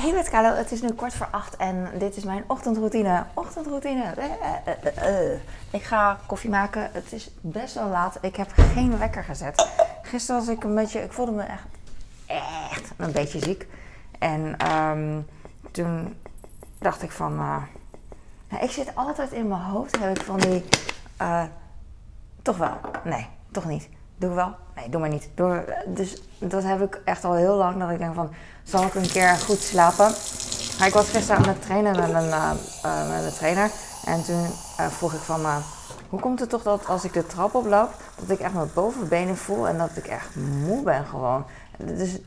Hey met Carlo, het is nu kwart voor acht en dit is mijn ochtendroutine. Ochtendroutine. Eh, eh, eh. Ik ga koffie maken. Het is best wel laat. Ik heb geen wekker gezet. Gisteren was ik een beetje, ik voelde me echt, echt een beetje ziek. En ehm, toen dacht ik van, nou, ik zit altijd in mijn hoofd, heb ik van die, toch wel, nee, toch niet. Doe ik wel? Nee, doe maar niet. Dus dat heb ik echt al heel lang. Dat ik denk van, zal ik een keer goed slapen? Maar ik was gisteren aan het trainen met een, eh, eh, trainer. En toen eh, vroeg ik van, hoe komt het toch dat als ik de trap oploop, dat ik echt mijn bovenbenen voel en dat ik echt moe ben gewoon. Dus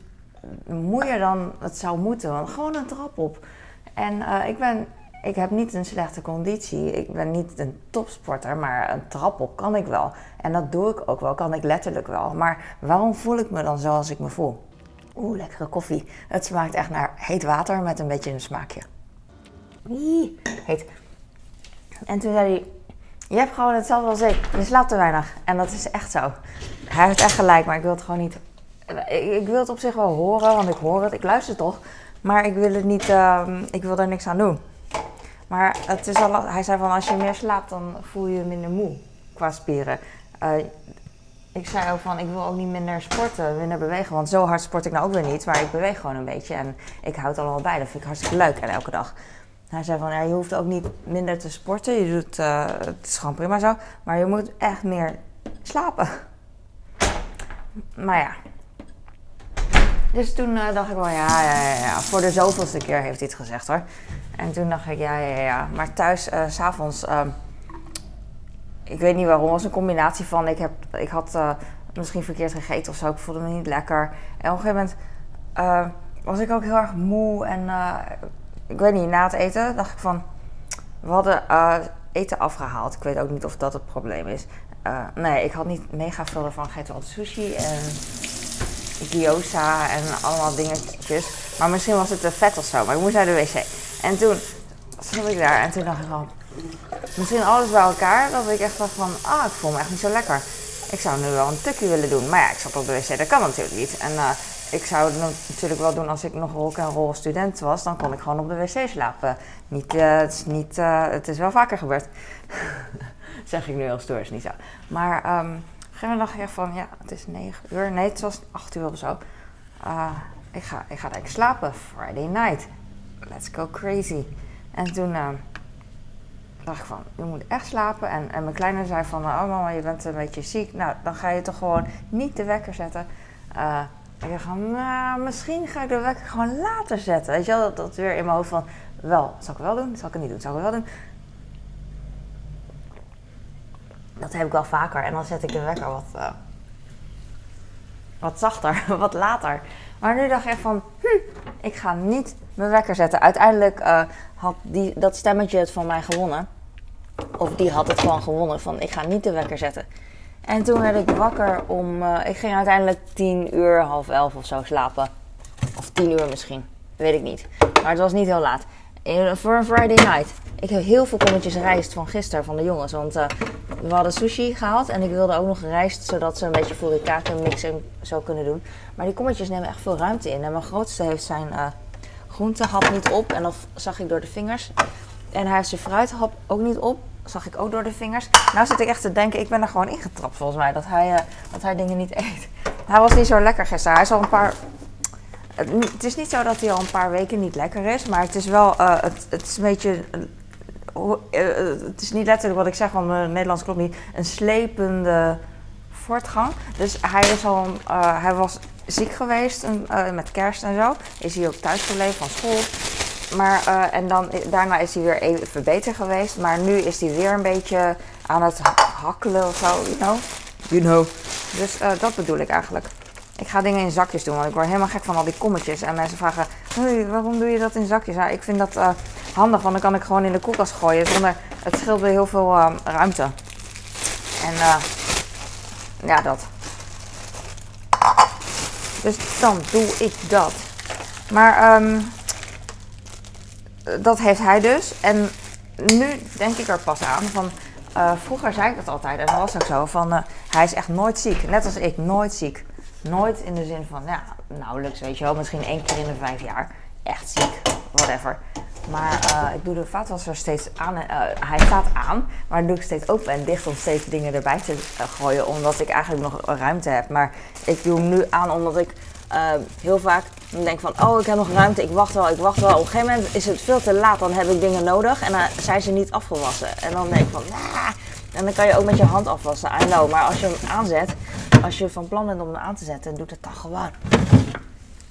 moeier dan het zou moeten, want gewoon een trap op. En ik ben, ik heb niet een slechte conditie. Ik ben niet een topsporter, maar een trap op kan ik wel. En dat doe ik ook wel, kan ik letterlijk wel. Maar waarom voel ik me dan zoals ik me voel? Oeh, lekkere koffie. Het smaakt echt naar heet water met een beetje een smaakje. Heet. En toen zei hij, je hebt gewoon hetzelfde als ik. Je slaapt te weinig. En dat is echt zo. Hij heeft echt gelijk, maar ik wil het gewoon niet... Ik, ik wil het op zich wel horen, want ik hoor het. Ik luister toch. Maar ik wil het niet... ehm, ik wil daar niks aan doen. Maar het is al, hij zei van, als je meer slaapt, dan voel je je minder moe qua spieren. Eh, ik zei ook van, ik wil ook niet minder sporten, minder bewegen. Want zo hard sport ik nou ook weer niet. Maar ik beweeg gewoon een beetje. En ik houd er al bij. Dat vind ik hartstikke leuk. En elke dag. Hij zei van, ja, je hoeft ook niet minder te sporten. Je doet, eh, het is gewoon prima zo. Maar je moet echt meer slapen. Maar ja. Dus toen eh, dacht ik wel, ja, ja, ja, ja. Voor de zoveelste keer heeft hij het gezegd hoor. En toen dacht ik, ja, ja, ja. Maar thuis, eh, s s'avonds... ehm, ik weet niet waarom, was een combinatie van... Ik, heb, ik had eh, misschien verkeerd gegeten of zo. Ik voelde me niet lekker. En op een gegeven moment eh, was ik ook heel erg moe. En eh, ik weet niet, na het eten dacht ik van... We hadden eh, eten afgehaald. Ik weet ook niet of dat het probleem is. Eh, nee, ik had niet mega veel ervan gegeten. Want sushi en gyoza en allemaal dingetjes. Maar misschien was het te vet of zo. Maar ik moest naar de wc. En toen stond ik daar en toen dacht ik al... Misschien alles bij elkaar. Dat ik echt dacht van... Ah, ik voel me echt niet zo lekker. Ik zou nu wel een tukje willen doen. Maar ja, ik zat op de wc. Dat kan natuurlijk niet. En eh, ik zou het natuurlijk wel doen als ik nog rock en roll student was. Dan kon ik gewoon op de wc slapen. Niet, eh, het, is niet, eh, het is wel vaker gebeurd. zeg ik nu heel stoer, niet zo. Maar gegeven moment dacht ik echt van... Ja, het is 9 uur. Nee, het was 8 uur of zo. Ik, ga, ik ga eigenlijk slapen. Friday night. Let's go crazy. En toen eh, dacht ik van, je moet echt slapen. En, en mijn kleine zei van, oh mama, je bent een beetje ziek. Nou, dan ga je toch gewoon niet de wekker zetten. Eh, ik dacht van, nou, misschien ga ik de wekker gewoon later zetten. Weet je wel, dat, dat weer in mijn hoofd van, wel, zal ik wel doen? Zal ik het niet doen? Zal ik wel doen? Dat heb ik wel vaker. En dan zet ik de wekker wat, eh, wat zachter, wat later. Maar nu dacht ik van, hm, ik ga niet mijn wekker zetten. Uiteindelijk eh, had die, dat stemmetje het van mij gewonnen. Of die had het gewoon gewonnen van, ik ga niet de wekker zetten. En toen werd ik wakker om, eh, ik ging uiteindelijk tien uur, half elf of zo slapen. Of tien uur misschien, weet ik niet. Maar het was niet heel laat. Voor een Friday night. Ik heb heel veel kommetjes rijst van gisteren van de jongens. Want eh, we hadden sushi gehaald en ik wilde ook nog rijst, zodat ze een beetje furikake mix en zo kunnen doen. Maar die kommetjes nemen echt veel ruimte in. En mijn grootste heeft zijn groentehap niet op en dat zag ik door de vingers. En hij heeft zijn fruithap ook niet op, zag ik ook door de vingers. Nou zit ik echt te denken, ik ben er gewoon ingetrapt volgens mij, dat hij, eh, dat hij dingen niet eet. Hij was niet zo lekker gisteren. Hij is al een paar het, is niet zo dat hij al een paar weken niet lekker is, maar het is wel, eh, het, het is een beetje, eh, het is niet letterlijk wat ik zeg, want mijn Nederlands klopt niet, een slepende voortgang. Dus hij, is al, hij was ziek geweest een- eh, met kerst en zo, is hij ook thuis gebleven van school. Maar, eh, en dan, daarna is hij weer even beter geweest, maar nu is hij weer een beetje aan het ha- hakkelen of zo, you know. You know. Dus eh, dat bedoel ik eigenlijk. Ik ga dingen in zakjes doen, want ik word helemaal gek van al die kommetjes. En mensen vragen, hey, waarom doe je dat in zakjes? Ja, ik vind dat eh, handig, want dan kan ik gewoon in de koelkast gooien. Zonder, het scheelt weer heel veel eh, ruimte. En eh, ja, dat. Dus dan doe ik dat. Maar ehm, dat heeft hij dus. En nu denk ik er pas aan van... eh, vroeger zei ik dat altijd en dat was ook zo. Van, eh, hij is echt nooit ziek. Net als ik, nooit ziek. Nooit in de zin van, ja, nauwelijks, weet je wel. Misschien één keer in de vijf jaar. Echt ziek. whatever. Maar uh, ik doe de vaatwasser steeds aan. Uh, hij staat aan, maar dan doe ik steeds open en dicht om steeds dingen erbij te uh, gooien. Omdat ik eigenlijk nog ruimte heb. Maar ik doe hem nu aan omdat ik heel vaak denk van... Oh, ik heb nog ruimte, ik wacht wel, ik wacht wel. Op een gegeven moment is het veel te laat, dan heb ik dingen nodig. En dan zijn ze niet afgewassen. En dan denk ik van... Nah. En dan kan je ook met je hand afwassen, I know. Maar als je hem aanzet, als je van plan bent om hem aan te zetten, doet het dan gewoon.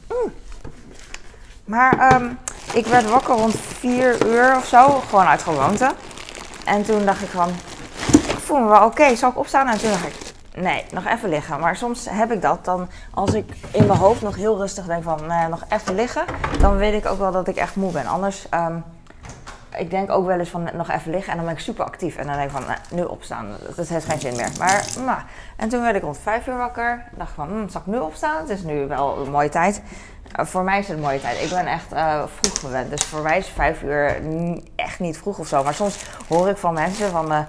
Mm. Maar um, ik werd wakker rond 4 uur of zo, gewoon uit gewoonte. En toen dacht ik van, ik voel me wel oké, zal ik opstaan? En toen dacht ik, nee, nog even liggen. Maar soms heb ik dat dan, als ik in mijn hoofd nog heel rustig denk van, nee, nog even liggen, dan weet ik ook wel dat ik echt moe ben. Anders, um, ik denk ook wel eens van nog even liggen en dan ben ik super actief. En dan denk ik van, nou, nu opstaan, dat heeft geen zin meer. Maar, nou, en toen werd ik rond 5 uur wakker. Dacht van, hm, zal ik nu opstaan? Het is nu wel een mooie tijd. Uh, voor mij is het een mooie tijd. Ik ben echt uh, vroeg gewend. Dus voor mij is 5 uur echt niet vroeg of zo. Maar soms hoor ik van mensen van uh,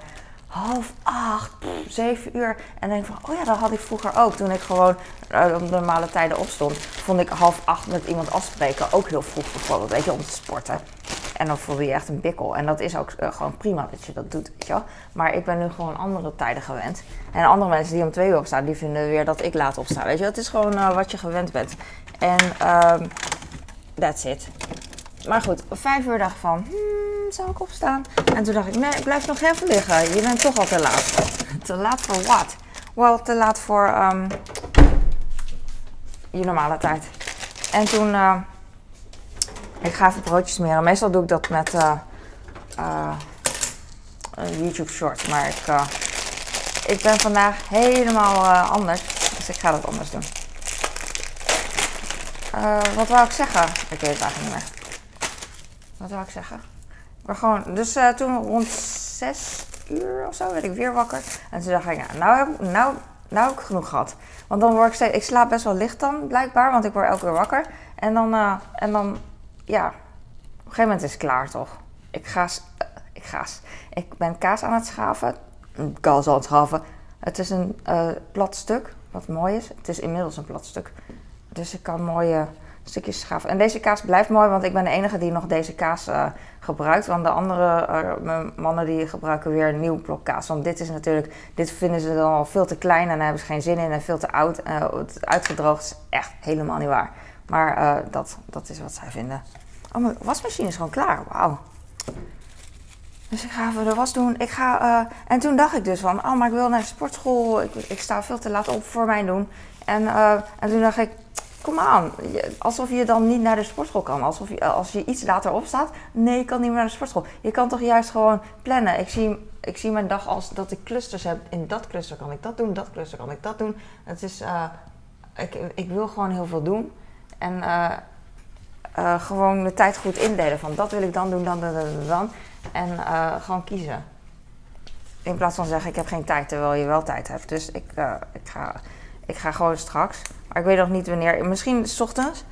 half acht, zeven uur. En denk van, oh ja, dat had ik vroeger ook. Toen ik gewoon op normale tijden opstond, vond ik half acht met iemand afspreken ook heel vroeg bijvoorbeeld. Weet je, om te sporten. En dan voel je echt een bikkel. En dat is ook uh, gewoon prima dat je dat doet, weet je wel. Maar ik ben nu gewoon andere tijden gewend. En andere mensen die om twee uur opstaan, die vinden weer dat ik laat opsta, weet je Het is gewoon uh, wat je gewend bent. En um, that's it. Maar goed, vijf uur dacht ik van, hmm, zou ik opstaan? En toen dacht ik, nee, blijf nog even liggen. Je bent toch al te laat. te laat voor wat? Wel, te laat voor um, je normale tijd. En toen... Uh, ik ga even broodjes smeren. Meestal doe ik dat met uh, uh, YouTube Shorts. Maar ik, uh, ik ben vandaag helemaal anders. Dus ik ga dat anders doen. wat wou ik zeggen? Ik weet het eigenlijk niet meer. Wat wou ik zeggen? Maar gewoon, dus toen rond 6 uur of zo werd ik weer wakker. En toen dacht ik, ja, nou heb, nou, nou heb ik genoeg gehad. Want dan word ik steeds, ik slaap best wel licht dan blijkbaar, want ik word elke keer wakker. En dan, en dan ja, op een gegeven moment is het klaar toch? Ik ga, uh, ik ga, ik ben kaas aan het schaven. Kaas aan het schaven. Het is een uh, plat stuk, wat mooi is. Het is inmiddels een plat stuk. Dus ik kan mooie stukjes schaven. En deze kaas blijft mooi, want ik ben de enige die nog deze kaas uh, gebruikt. Want de andere mannen die gebruiken weer een nieuw blok kaas. Want dit is natuurlijk, dit vinden ze dan al veel te klein en daar hebben ze geen zin in en veel te oud. het uitgedroogd is echt helemaal niet waar. Maar uh, dat, dat is wat zij vinden. Oh, mijn wasmachine is gewoon klaar. Wauw. Dus ik ga even de was doen. Ik ga, uh, en toen dacht ik dus van, oh, maar ik wil naar de sportschool. Ik, ik sta veel te laat op voor mijn doen. En, uh, en toen dacht ik, kom aan. Alsof je dan niet naar de sportschool kan. Alsof je, als je iets later opstaat. Nee, ik kan niet meer naar de sportschool. Je kan toch juist gewoon plannen. Ik zie, ik zie mijn dag als dat ik clusters heb. In dat cluster kan ik dat doen, dat cluster kan ik dat doen. Het is, ik, ik wil gewoon heel veel doen. En uh, uh, gewoon de tijd goed indelen. Van dat wil ik dan doen, dan, dan, dan. En uh, gewoon kiezen. In plaats van zeggen ik heb geen tijd, terwijl je wel tijd hebt. Dus ik, ik, ga, ik ga gewoon straks. Maar ik weet nog niet wanneer. Misschien s ochtends.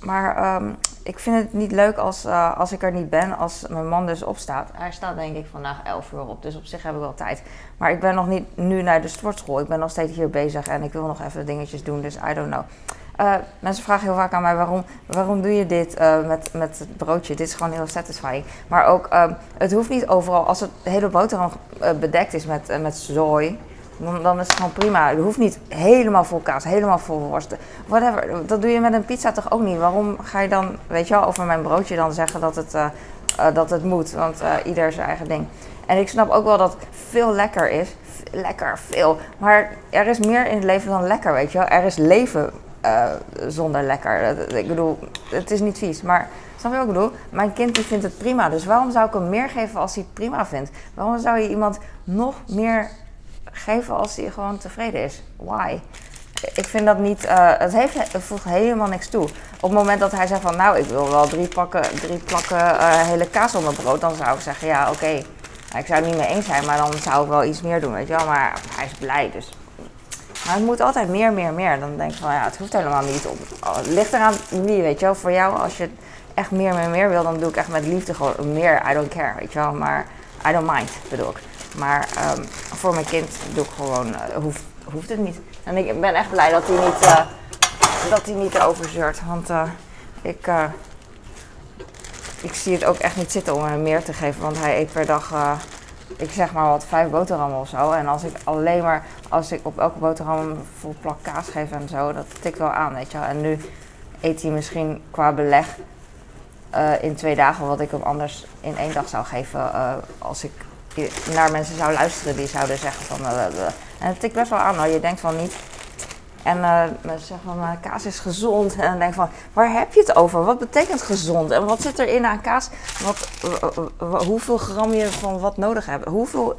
Maar um, ik vind het niet leuk als, als ik er niet ben, als mijn man dus opstaat. Hij staat denk ik vandaag 11 uur op, dus op zich heb ik wel tijd. Maar ik ben nog niet nu naar de sportschool. Ik ben nog steeds hier bezig en ik wil nog even dingetjes doen, dus I don't know. Uh, mensen vragen heel vaak aan mij waarom, waarom doe je dit uh, met, met het broodje. Dit is gewoon heel satisfying. Maar ook, uh, het hoeft niet overal, als het hele boterham eh, bedekt is met, met zooi, dan, dan, is het gewoon prima. Het hoeft niet helemaal vol kaas, helemaal vol worst. Whatever. Dat doe je met een pizza toch ook niet? Waarom ga je dan, weet je wel, over mijn broodje dan zeggen dat het, dat het moet? Want ieder zijn eigen ding. En ik snap ook wel dat veel lekker is. Lekker, veel. Maar er is meer in het leven dan lekker, weet je wel. Er is leven uh, zonder lekker. Ik bedoel, het is niet vies, maar snap je wat ik bedoel? Mijn kind die vindt het prima, dus waarom zou ik hem meer geven als hij het prima vindt? Waarom zou je iemand nog meer geven als hij gewoon tevreden is? Why? Ik vind dat niet, uh, het, heeft, het voegt helemaal niks toe. Op het moment dat hij zegt van nou, ik wil wel drie, pakken, drie plakken uh, hele kaas mijn brood, dan zou ik zeggen ja, oké. Okay. Ik zou het niet mee eens zijn, maar dan zou ik wel iets meer doen, weet je wel. Maar hij is blij, dus maar het moet altijd meer, meer, meer. Dan denk ik van ja, het hoeft helemaal niet. Op, het ligt eraan wie, weet je wel. Voor jou, als je echt meer, meer, meer wil, dan doe ik echt met liefde gewoon meer. I don't care, weet je wel. Maar I don't mind, bedoel ik. Maar um, voor mijn kind doe ik gewoon, uh, hoeft, hoeft het niet. En ik ben echt blij dat hij niet, uh, dat hij niet erover. Want uh, ik, ik zie het ook echt niet zitten om hem meer te geven. Want hij eet per dag, eh, ik zeg maar wat, vijf boterhammen of zo. En als ik alleen maar, als ik op elke boterham vol plak kaas geef en zo, dat tikt wel aan, weet je. En nu eet hij misschien qua beleg eh, in twee dagen wat ik hem anders in één dag zou geven. eh, als ik naar mensen zou luisteren die zouden zeggen van... eh, eh, en het tikt best wel aan hoor. Je denkt van niet... En eh, zeggen van, eh, kaas is gezond. En dan denk van, waar heb je het over? Wat betekent gezond? En wat zit erin aan kaas? Wat, hoeveel gram je van wat nodig hebt? Hoeveel,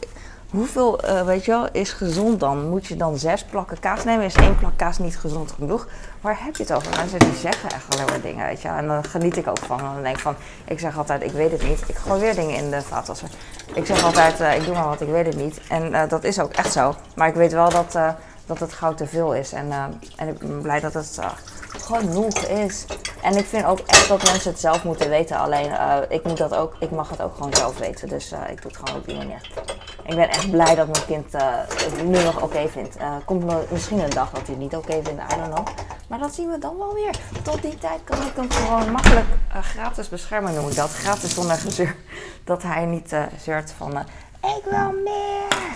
hoeveel eh, weet je wel, is gezond dan? Moet je dan zes plakken kaas nemen? Is één plak kaas niet gezond genoeg? Waar heb je het over? Mensen die zeggen echt alleen maar dingen, weet je. En dan geniet ik ook van. En dan denk ik van, ik zeg altijd, ik weet het niet. Ik gooi weer dingen in de vaatwasser. Ik zeg altijd, eh, ik doe maar wat, ik weet het niet. En eh, dat is ook echt zo. Maar ik weet wel dat... dat het goud te veel is. En, en ik ben blij dat het genoeg is. En ik vind ook echt dat mensen het zelf moeten weten. Alleen eh, ik, moet dat ook, ik mag het ook gewoon zelf weten. Dus eh, ik doe het gewoon op die manier. Ik ben echt blij dat mijn kind eh, het nu nog oké vindt. Komt misschien een dag dat hij het niet oké vindt, I don't know. Maar dat zien we dan wel weer. Tot die tijd kan ik hem gewoon makkelijk gratis beschermen, noem ik dat. Gratis zonder gezeur. Dat hij niet zeurt van, ik wil meer.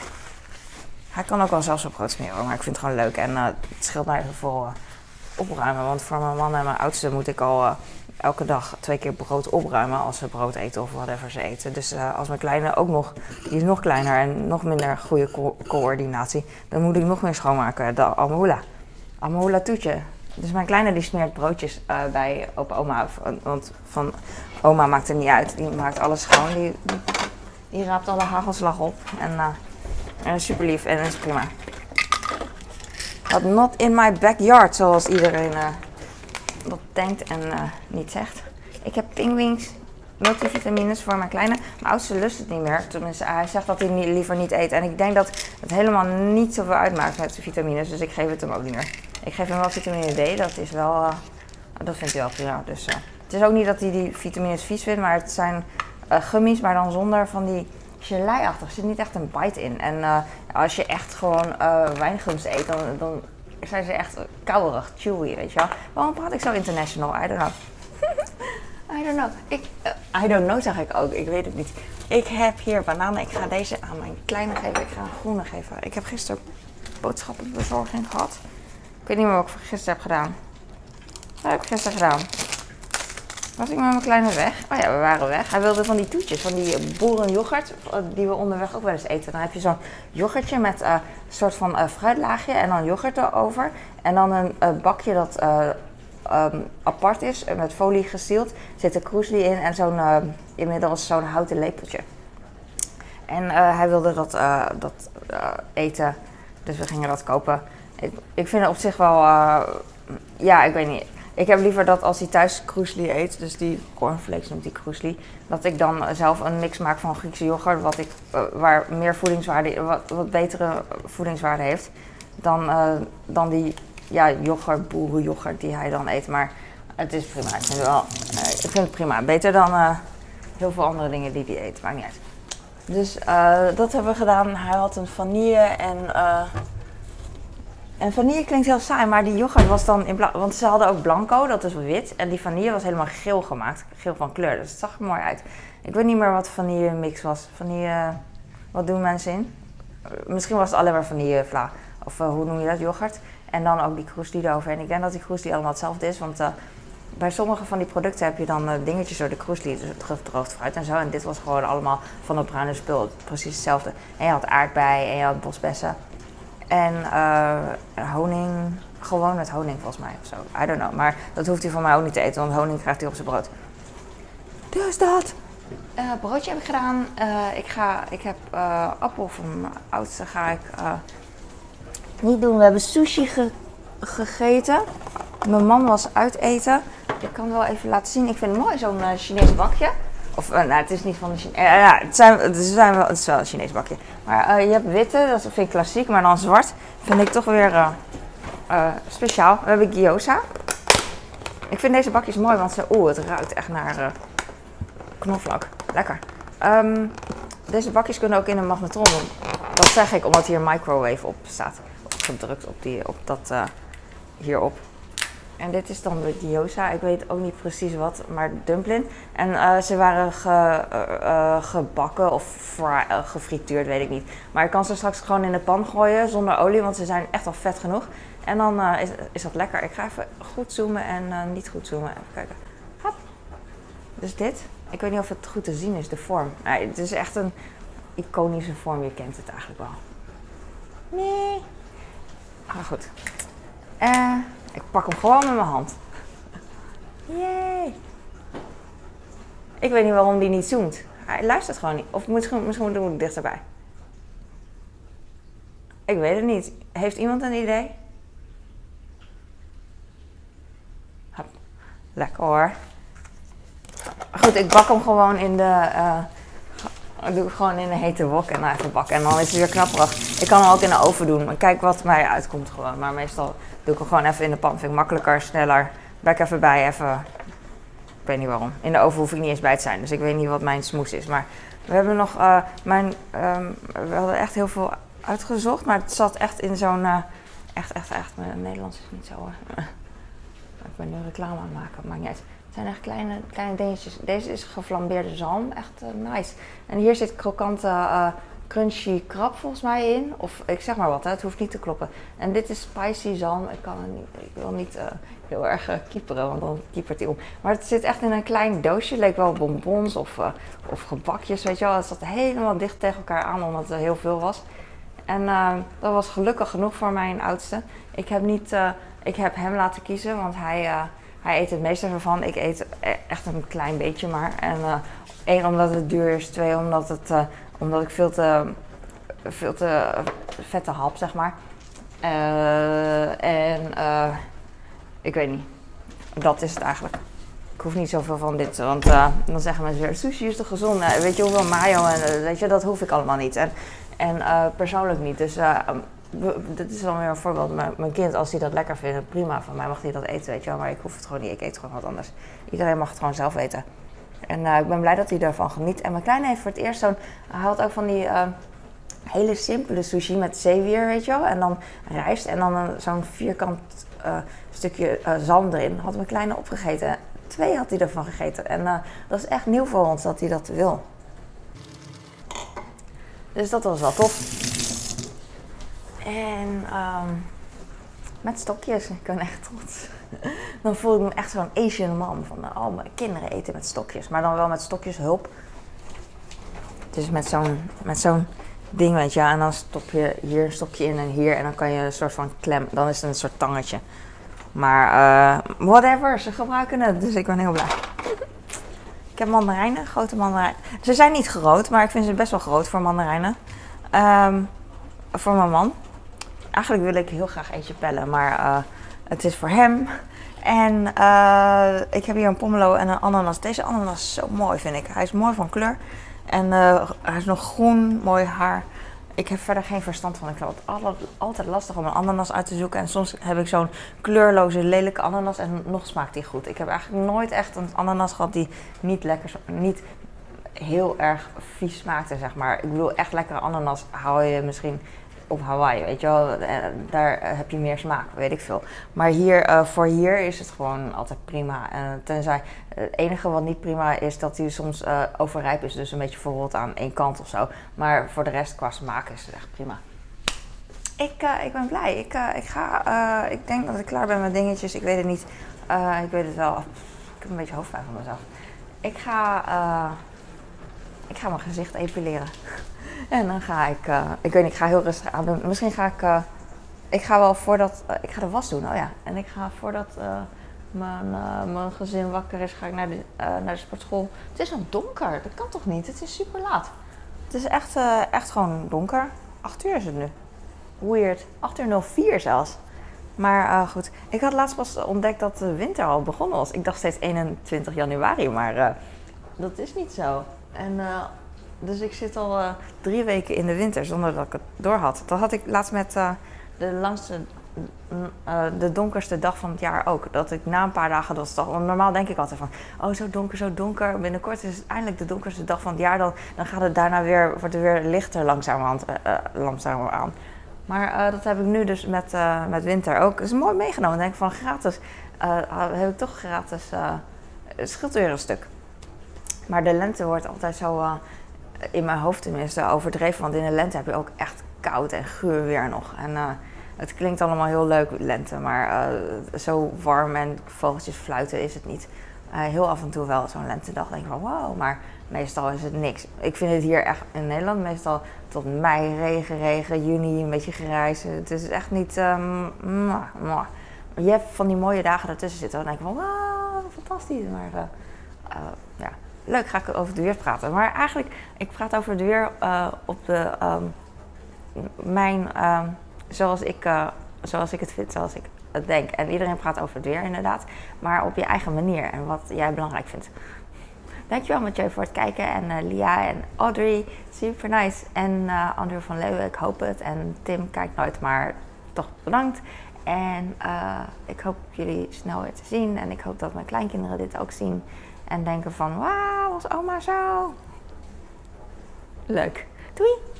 Hij kan ook wel zelfs op brood maar ik vind het gewoon leuk. En het scheelt mij eh, opruimen. Want voor mijn man en mijn oudste moet ik al eh, elke dag twee keer brood opruimen als ze brood eten of whatever ze eten. Dus eh, als mijn kleine ook nog, die is nog kleiner en nog minder goede co- coördinatie, dan moet ik nog meer schoonmaken. De amula. Amula toetje. Dus mijn kleine die smeert broodjes eh, bij opa oma. Want van oma maakt het niet uit. Die maakt alles schoon. Die, die, raapt alle hagelslag op. En en super lief en is prima. But not in my backyard, zoals iedereen eh, dat denkt en eh, niet zegt. Ik heb pingwings, multivitamines voor mijn kleine. Mijn oudste lust het niet meer. Tenminste, hij zegt dat hij liever niet eet. En ik denk dat het helemaal niet zoveel uitmaakt met de vitamines. Dus ik geef het hem ook niet meer. Ik geef hem wel vitamine D. Dat is wel... eh, dat vindt hij wel prima. Dus, het is ook niet dat hij die vitamines vies vindt. Maar het zijn gummies, maar dan zonder van die gelei-achtig. Er zit niet echt een bite in. En eh, als je echt gewoon eh wijngums eet, dan, zijn ze echt kouwerig, chewy, weet je wel. Waarom praat ik zo international? I don't know. I don't know. Ik, eh, I don't know zeg ik ook. Ik weet het niet. Ik heb hier bananen. Ik ga deze aan mijn kleine geven. Ik ga een groene geven. Ik heb gisteren boodschappenbezorging gehad. Ik weet niet meer wat ik gisteren heb gedaan. Wat heb ik gisteren gedaan? Was ik met mijn kleine weg? Oh ja, we waren weg. Hij wilde van die toetjes, van die boerenyoghurt, eh, die we onderweg ook wel eens eten. Dan heb je zo'n yoghurtje met eh, een soort van eh, fruitlaagje en dan yoghurt erover. En dan een bakje dat eh, ehm, apart is, met folie gesield. Zit er kroesli in en zo'n, inmiddels zo'n houten lepeltje. En hij wilde dat, dat eten, dus we gingen dat kopen. Ik, ik vind het op zich wel, ja, ik weet niet. Ik heb liever dat als hij thuis kroesli eet, dus die cornflakes noemt hij kroesli, dat ik dan zelf een mix maak van Griekse yoghurt, wat ik, eh, waar meer voedingswaarde, wat, wat betere voedingswaarde heeft, dan, eh, dan die ja, yoghurt, boerenyoghurt die hij dan eet. Maar het is prima. Ik vind het, wel, eh, ik vind het prima. Beter dan heel veel andere dingen die hij eet. Maakt niet uit. Dus dat hebben we gedaan. Hij had een vanille en... en vanille klinkt heel saai, maar die yoghurt was dan in. Want ze hadden ook blanco, dat is wit. En die vanille was helemaal geel gemaakt. Geel van kleur, dus het zag er mooi uit. Ik weet niet meer wat vanille mix was. Vanille... Wat doen mensen in? Misschien was het alleen maar. Of eh, hoe noem je dat? Yoghurt. En dan ook die kroesli erover. En ik denk dat die kroesli allemaal hetzelfde is. Want eh, bij sommige van die producten heb je dan eh, dingetjes door de kroesli. Dus het gedroogd fruit en zo. En dit was gewoon allemaal van het bruine spul. Precies hetzelfde. En je had aardbei en je had bosbessen. En eh, honing, gewoon met honing volgens mij of zo. I don't know. Maar dat hoeft hij van mij ook niet te eten, want honing krijgt hij op zijn brood. Dus dat. Eh, broodje heb ik gedaan. Eh, ik, ga, ik heb appel van mijn oudste ga ik niet doen. We hebben sushi ge- gegeten. Mijn man was uit eten. Ik kan wel even laten zien. Ik vind het mooi, zo'n Chinees bakje. Of, eh, nou, het is niet van een Chinees... ja, het, zijn, het, zijn wel, het is wel een Chinees bakje. Maar eh, je hebt witte, dat vind ik klassiek. Maar dan zwart vind ik toch weer eh, eh, speciaal. We hebben gyoza. Ik vind deze bakjes mooi, want ze, oeh, het ruikt echt naar eh, knoflook. Lekker. Ehm, deze bakjes kunnen ook in een magnetron doen. Dat zeg ik omdat hier microwave op staat. Gedrukt op, die, op dat eh, hierop. En dit is dan de gyoza. Ik weet ook niet precies wat, maar dumpling. En eh, ze waren ge, uh, gebakken of gefrituurd, weet ik niet. Maar ik kan ze straks gewoon in de pan gooien zonder olie, want ze zijn echt al vet genoeg. En dan is, is dat lekker. Ik ga even goed zoomen en niet goed zoomen. Even kijken. Hop. Dus dit. Ik weet niet of het goed te zien is, de vorm. Het is echt een iconische vorm. Je kent het eigenlijk wel. Nee. Maar goed. Uh, ik pak hem gewoon met mijn hand. Yay. Ik weet niet waarom die niet zoomt. Hij luistert gewoon niet. Of misschien, misschien we het dichterbij. Ik weet het niet. Heeft iemand een idee? Lekker hoor. Goed, ik bak hem gewoon in de... Uh, doe ik gewoon in een hete wok en dan even bakken. En dan is het weer knapperig. Ik kan hem ook in de oven doen. Maar kijk wat mij uitkomt gewoon. Maar meestal doe ik hem gewoon even in de pan. Vind ik makkelijker, sneller. Bek even bij, even... Ik weet niet waarom. In de oven hoef ik niet eens bij te zijn. Dus ik weet niet wat mijn smoes is. Maar we hebben nog... Uh, mijn, um, we hadden echt heel veel uitgezocht. Maar het zat echt in zo'n... Uh, echt, echt, echt... Mijn Nederlands is niet zo... Uh, ik ben nu reclame aan het maken. Maakt niet uit. Het zijn echt kleine, kleine dingetjes. Deze is geflambeerde zalm. Echt nice. En hier zit krokante crunchy krab volgens mij in. Of ik zeg maar wat, hè, het hoeft niet te kloppen. En dit is spicy zalm. Ik, kan niet, ik wil niet uh, heel erg kieperen, want dan kiepert hij om. Maar het zit echt in een klein doosje. Leek wel bonbons of, of gebakjes, weet je wel. Het zat helemaal dicht tegen elkaar aan, omdat er heel veel was. En dat was gelukkig genoeg voor mijn oudste. Ik heb, niet, ik heb hem laten kiezen, want hij, hij eet het meeste ervan. Ik eet echt een klein beetje maar. En één, omdat het duur is. Twee, omdat het omdat ik veel te, veel te vette hap, zeg maar. Uh, en ik weet niet. Dat is het eigenlijk. Ik hoef niet zoveel van dit. Want dan zeggen mensen weer, sushi is toch gezond? Nou, weet je hoeveel mayo en weet je, dat hoef ik allemaal niet. En, en persoonlijk niet. Dus dit is dan weer een voorbeeld. Mijn kind, als hij dat lekker vindt, prima. Van mij mag hij dat eten, weet je wel. Maar ik hoef het gewoon niet. Ik eet gewoon wat anders. Iedereen mag het gewoon zelf eten. En uh, ik ben blij dat hij ervan geniet. En mijn kleine heeft voor het eerst zo'n... Hij had ook van die uh, hele simpele sushi met zeewier, weet je wel. En dan rijst en dan zo'n vierkant uh, stukje zalm erin. Had mijn kleine opgegeten. Twee had hij ervan gegeten. En dat is echt nieuw voor ons dat hij dat wil. Dus dat was wel tof. En um, met stokjes. Ik ben echt trots. dan voel ik me echt zo'n Asian man. Van, oh, mijn kinderen eten met stokjes. Maar dan wel met stokjes hulp. Dus met zo'n, met zo'n ding, weet je. En dan stop je hier een stokje in en hier. En dan kan je een soort van klem. Dan is het een soort tangetje. Maar uh, whatever, ze gebruiken het. Dus ik ben heel blij. ik heb mandarijnen, grote mandarijnen. Ze zijn niet groot, maar ik vind ze best wel groot voor mandarijnen. Um, voor mijn man. Eigenlijk wil ik heel graag eentje pellen, maar... Uh, het is voor hem. En uh, ik heb hier een pomelo en een ananas. Deze ananas is zo mooi, vind ik. Hij is mooi van kleur. En uh, hij is nog groen, mooi haar. Ik heb verder geen verstand van. Ik vind het altijd lastig om een ananas uit te zoeken. En soms heb ik zo'n kleurloze, lelijke ananas en nog smaakt die goed. Ik heb eigenlijk nooit echt een ananas gehad die niet lekker, niet heel erg vies smaakte, zeg maar. Ik bedoel, echt lekkere ananas hou je misschien op Hawaii, weet je wel. Eh, daar eh, heb je meer smaak, weet ik veel. Maar hier, uh, voor hier is het gewoon altijd prima. En tenzij het enige wat niet prima is, dat hij soms overrijp is. Dus een beetje verrot aan één kant of zo. Maar voor de rest qua smaak is het echt prima. Ik, ik ben blij. Ik, ik ga, ik denk dat ik klaar ben met dingetjes. Ik weet het niet. ik weet het wel. Ik heb een beetje hoofdpijn van mezelf. Ik ga, ik ga mijn gezicht epileren. En dan ga ik, uh, ik weet niet, ik ga heel rustig aan doen. Misschien ga ik, uh, ik ga wel voordat, uh, ik ga de was doen, oh ja. En ik ga voordat mijn, mijn gezin wakker is, ga ik naar de, naar de sportschool. Het is al donker, dat kan toch niet? Het is super laat. Het is echt, echt gewoon donker. 8 uur is het nu. Weird. 8 uur 04 zelfs. Maar goed, ik had laatst pas ontdekt dat de winter al begonnen was. Ik dacht steeds 21 januari, maar dat is niet zo. En dus ik zit al uh, drie weken in de winter zonder dat ik het door had. Dat had ik laatst met uh, de langste, uh, de donkerste dag van het jaar ook. Dat ik na een paar dagen, dat toch, normaal denk ik altijd van, oh zo donker, zo donker. Binnenkort is het eindelijk de donkerste dag van het jaar. Dan, dan gaat het daarna weer, wordt het weer lichter langzamerhand, langzamer aan. Maar dat heb ik nu dus met, met winter ook. Dat is mooi meegenomen. denk ik van gratis heb ik toch gratis uh, schildeuren stuk. Maar de lente wordt altijd zo, in mijn hoofd tenminste, overdreven. Want in de lente heb je ook echt koud en guur weer nog. En het klinkt allemaal heel leuk, lente, maar zo warm en vogeltjes fluiten is het niet. heel af en toe wel zo'n lentedag denk ik van wow, maar meestal is het niks. Ik vind het hier echt in Nederland meestal tot mei regen, regen, juni een beetje grijs. Het is echt niet. Um, Je hebt van die mooie dagen ertussen zitten. Dan denk ik van wauw, fantastisch. Maar ja, leuk ga ik over het weer praten. Maar eigenlijk, ik praat over het weer uh, op de. Um, mijn. Um, zoals, ik, zoals ik het vind, zoals ik het denk. En iedereen praat over het weer inderdaad. Maar op je eigen manier en wat jij belangrijk vindt. Dankjewel Mathieu voor het kijken. En uh, Lia en Audrey, super nice. En Andrew van Leeuwen, ik hoop het. En Tim kijkt nooit, maar toch bedankt. En ik hoop jullie snel weer te zien. En ik hoop dat mijn kleinkinderen dit ook zien. En denken van, wauw, was oma zo. Leuk. Doei!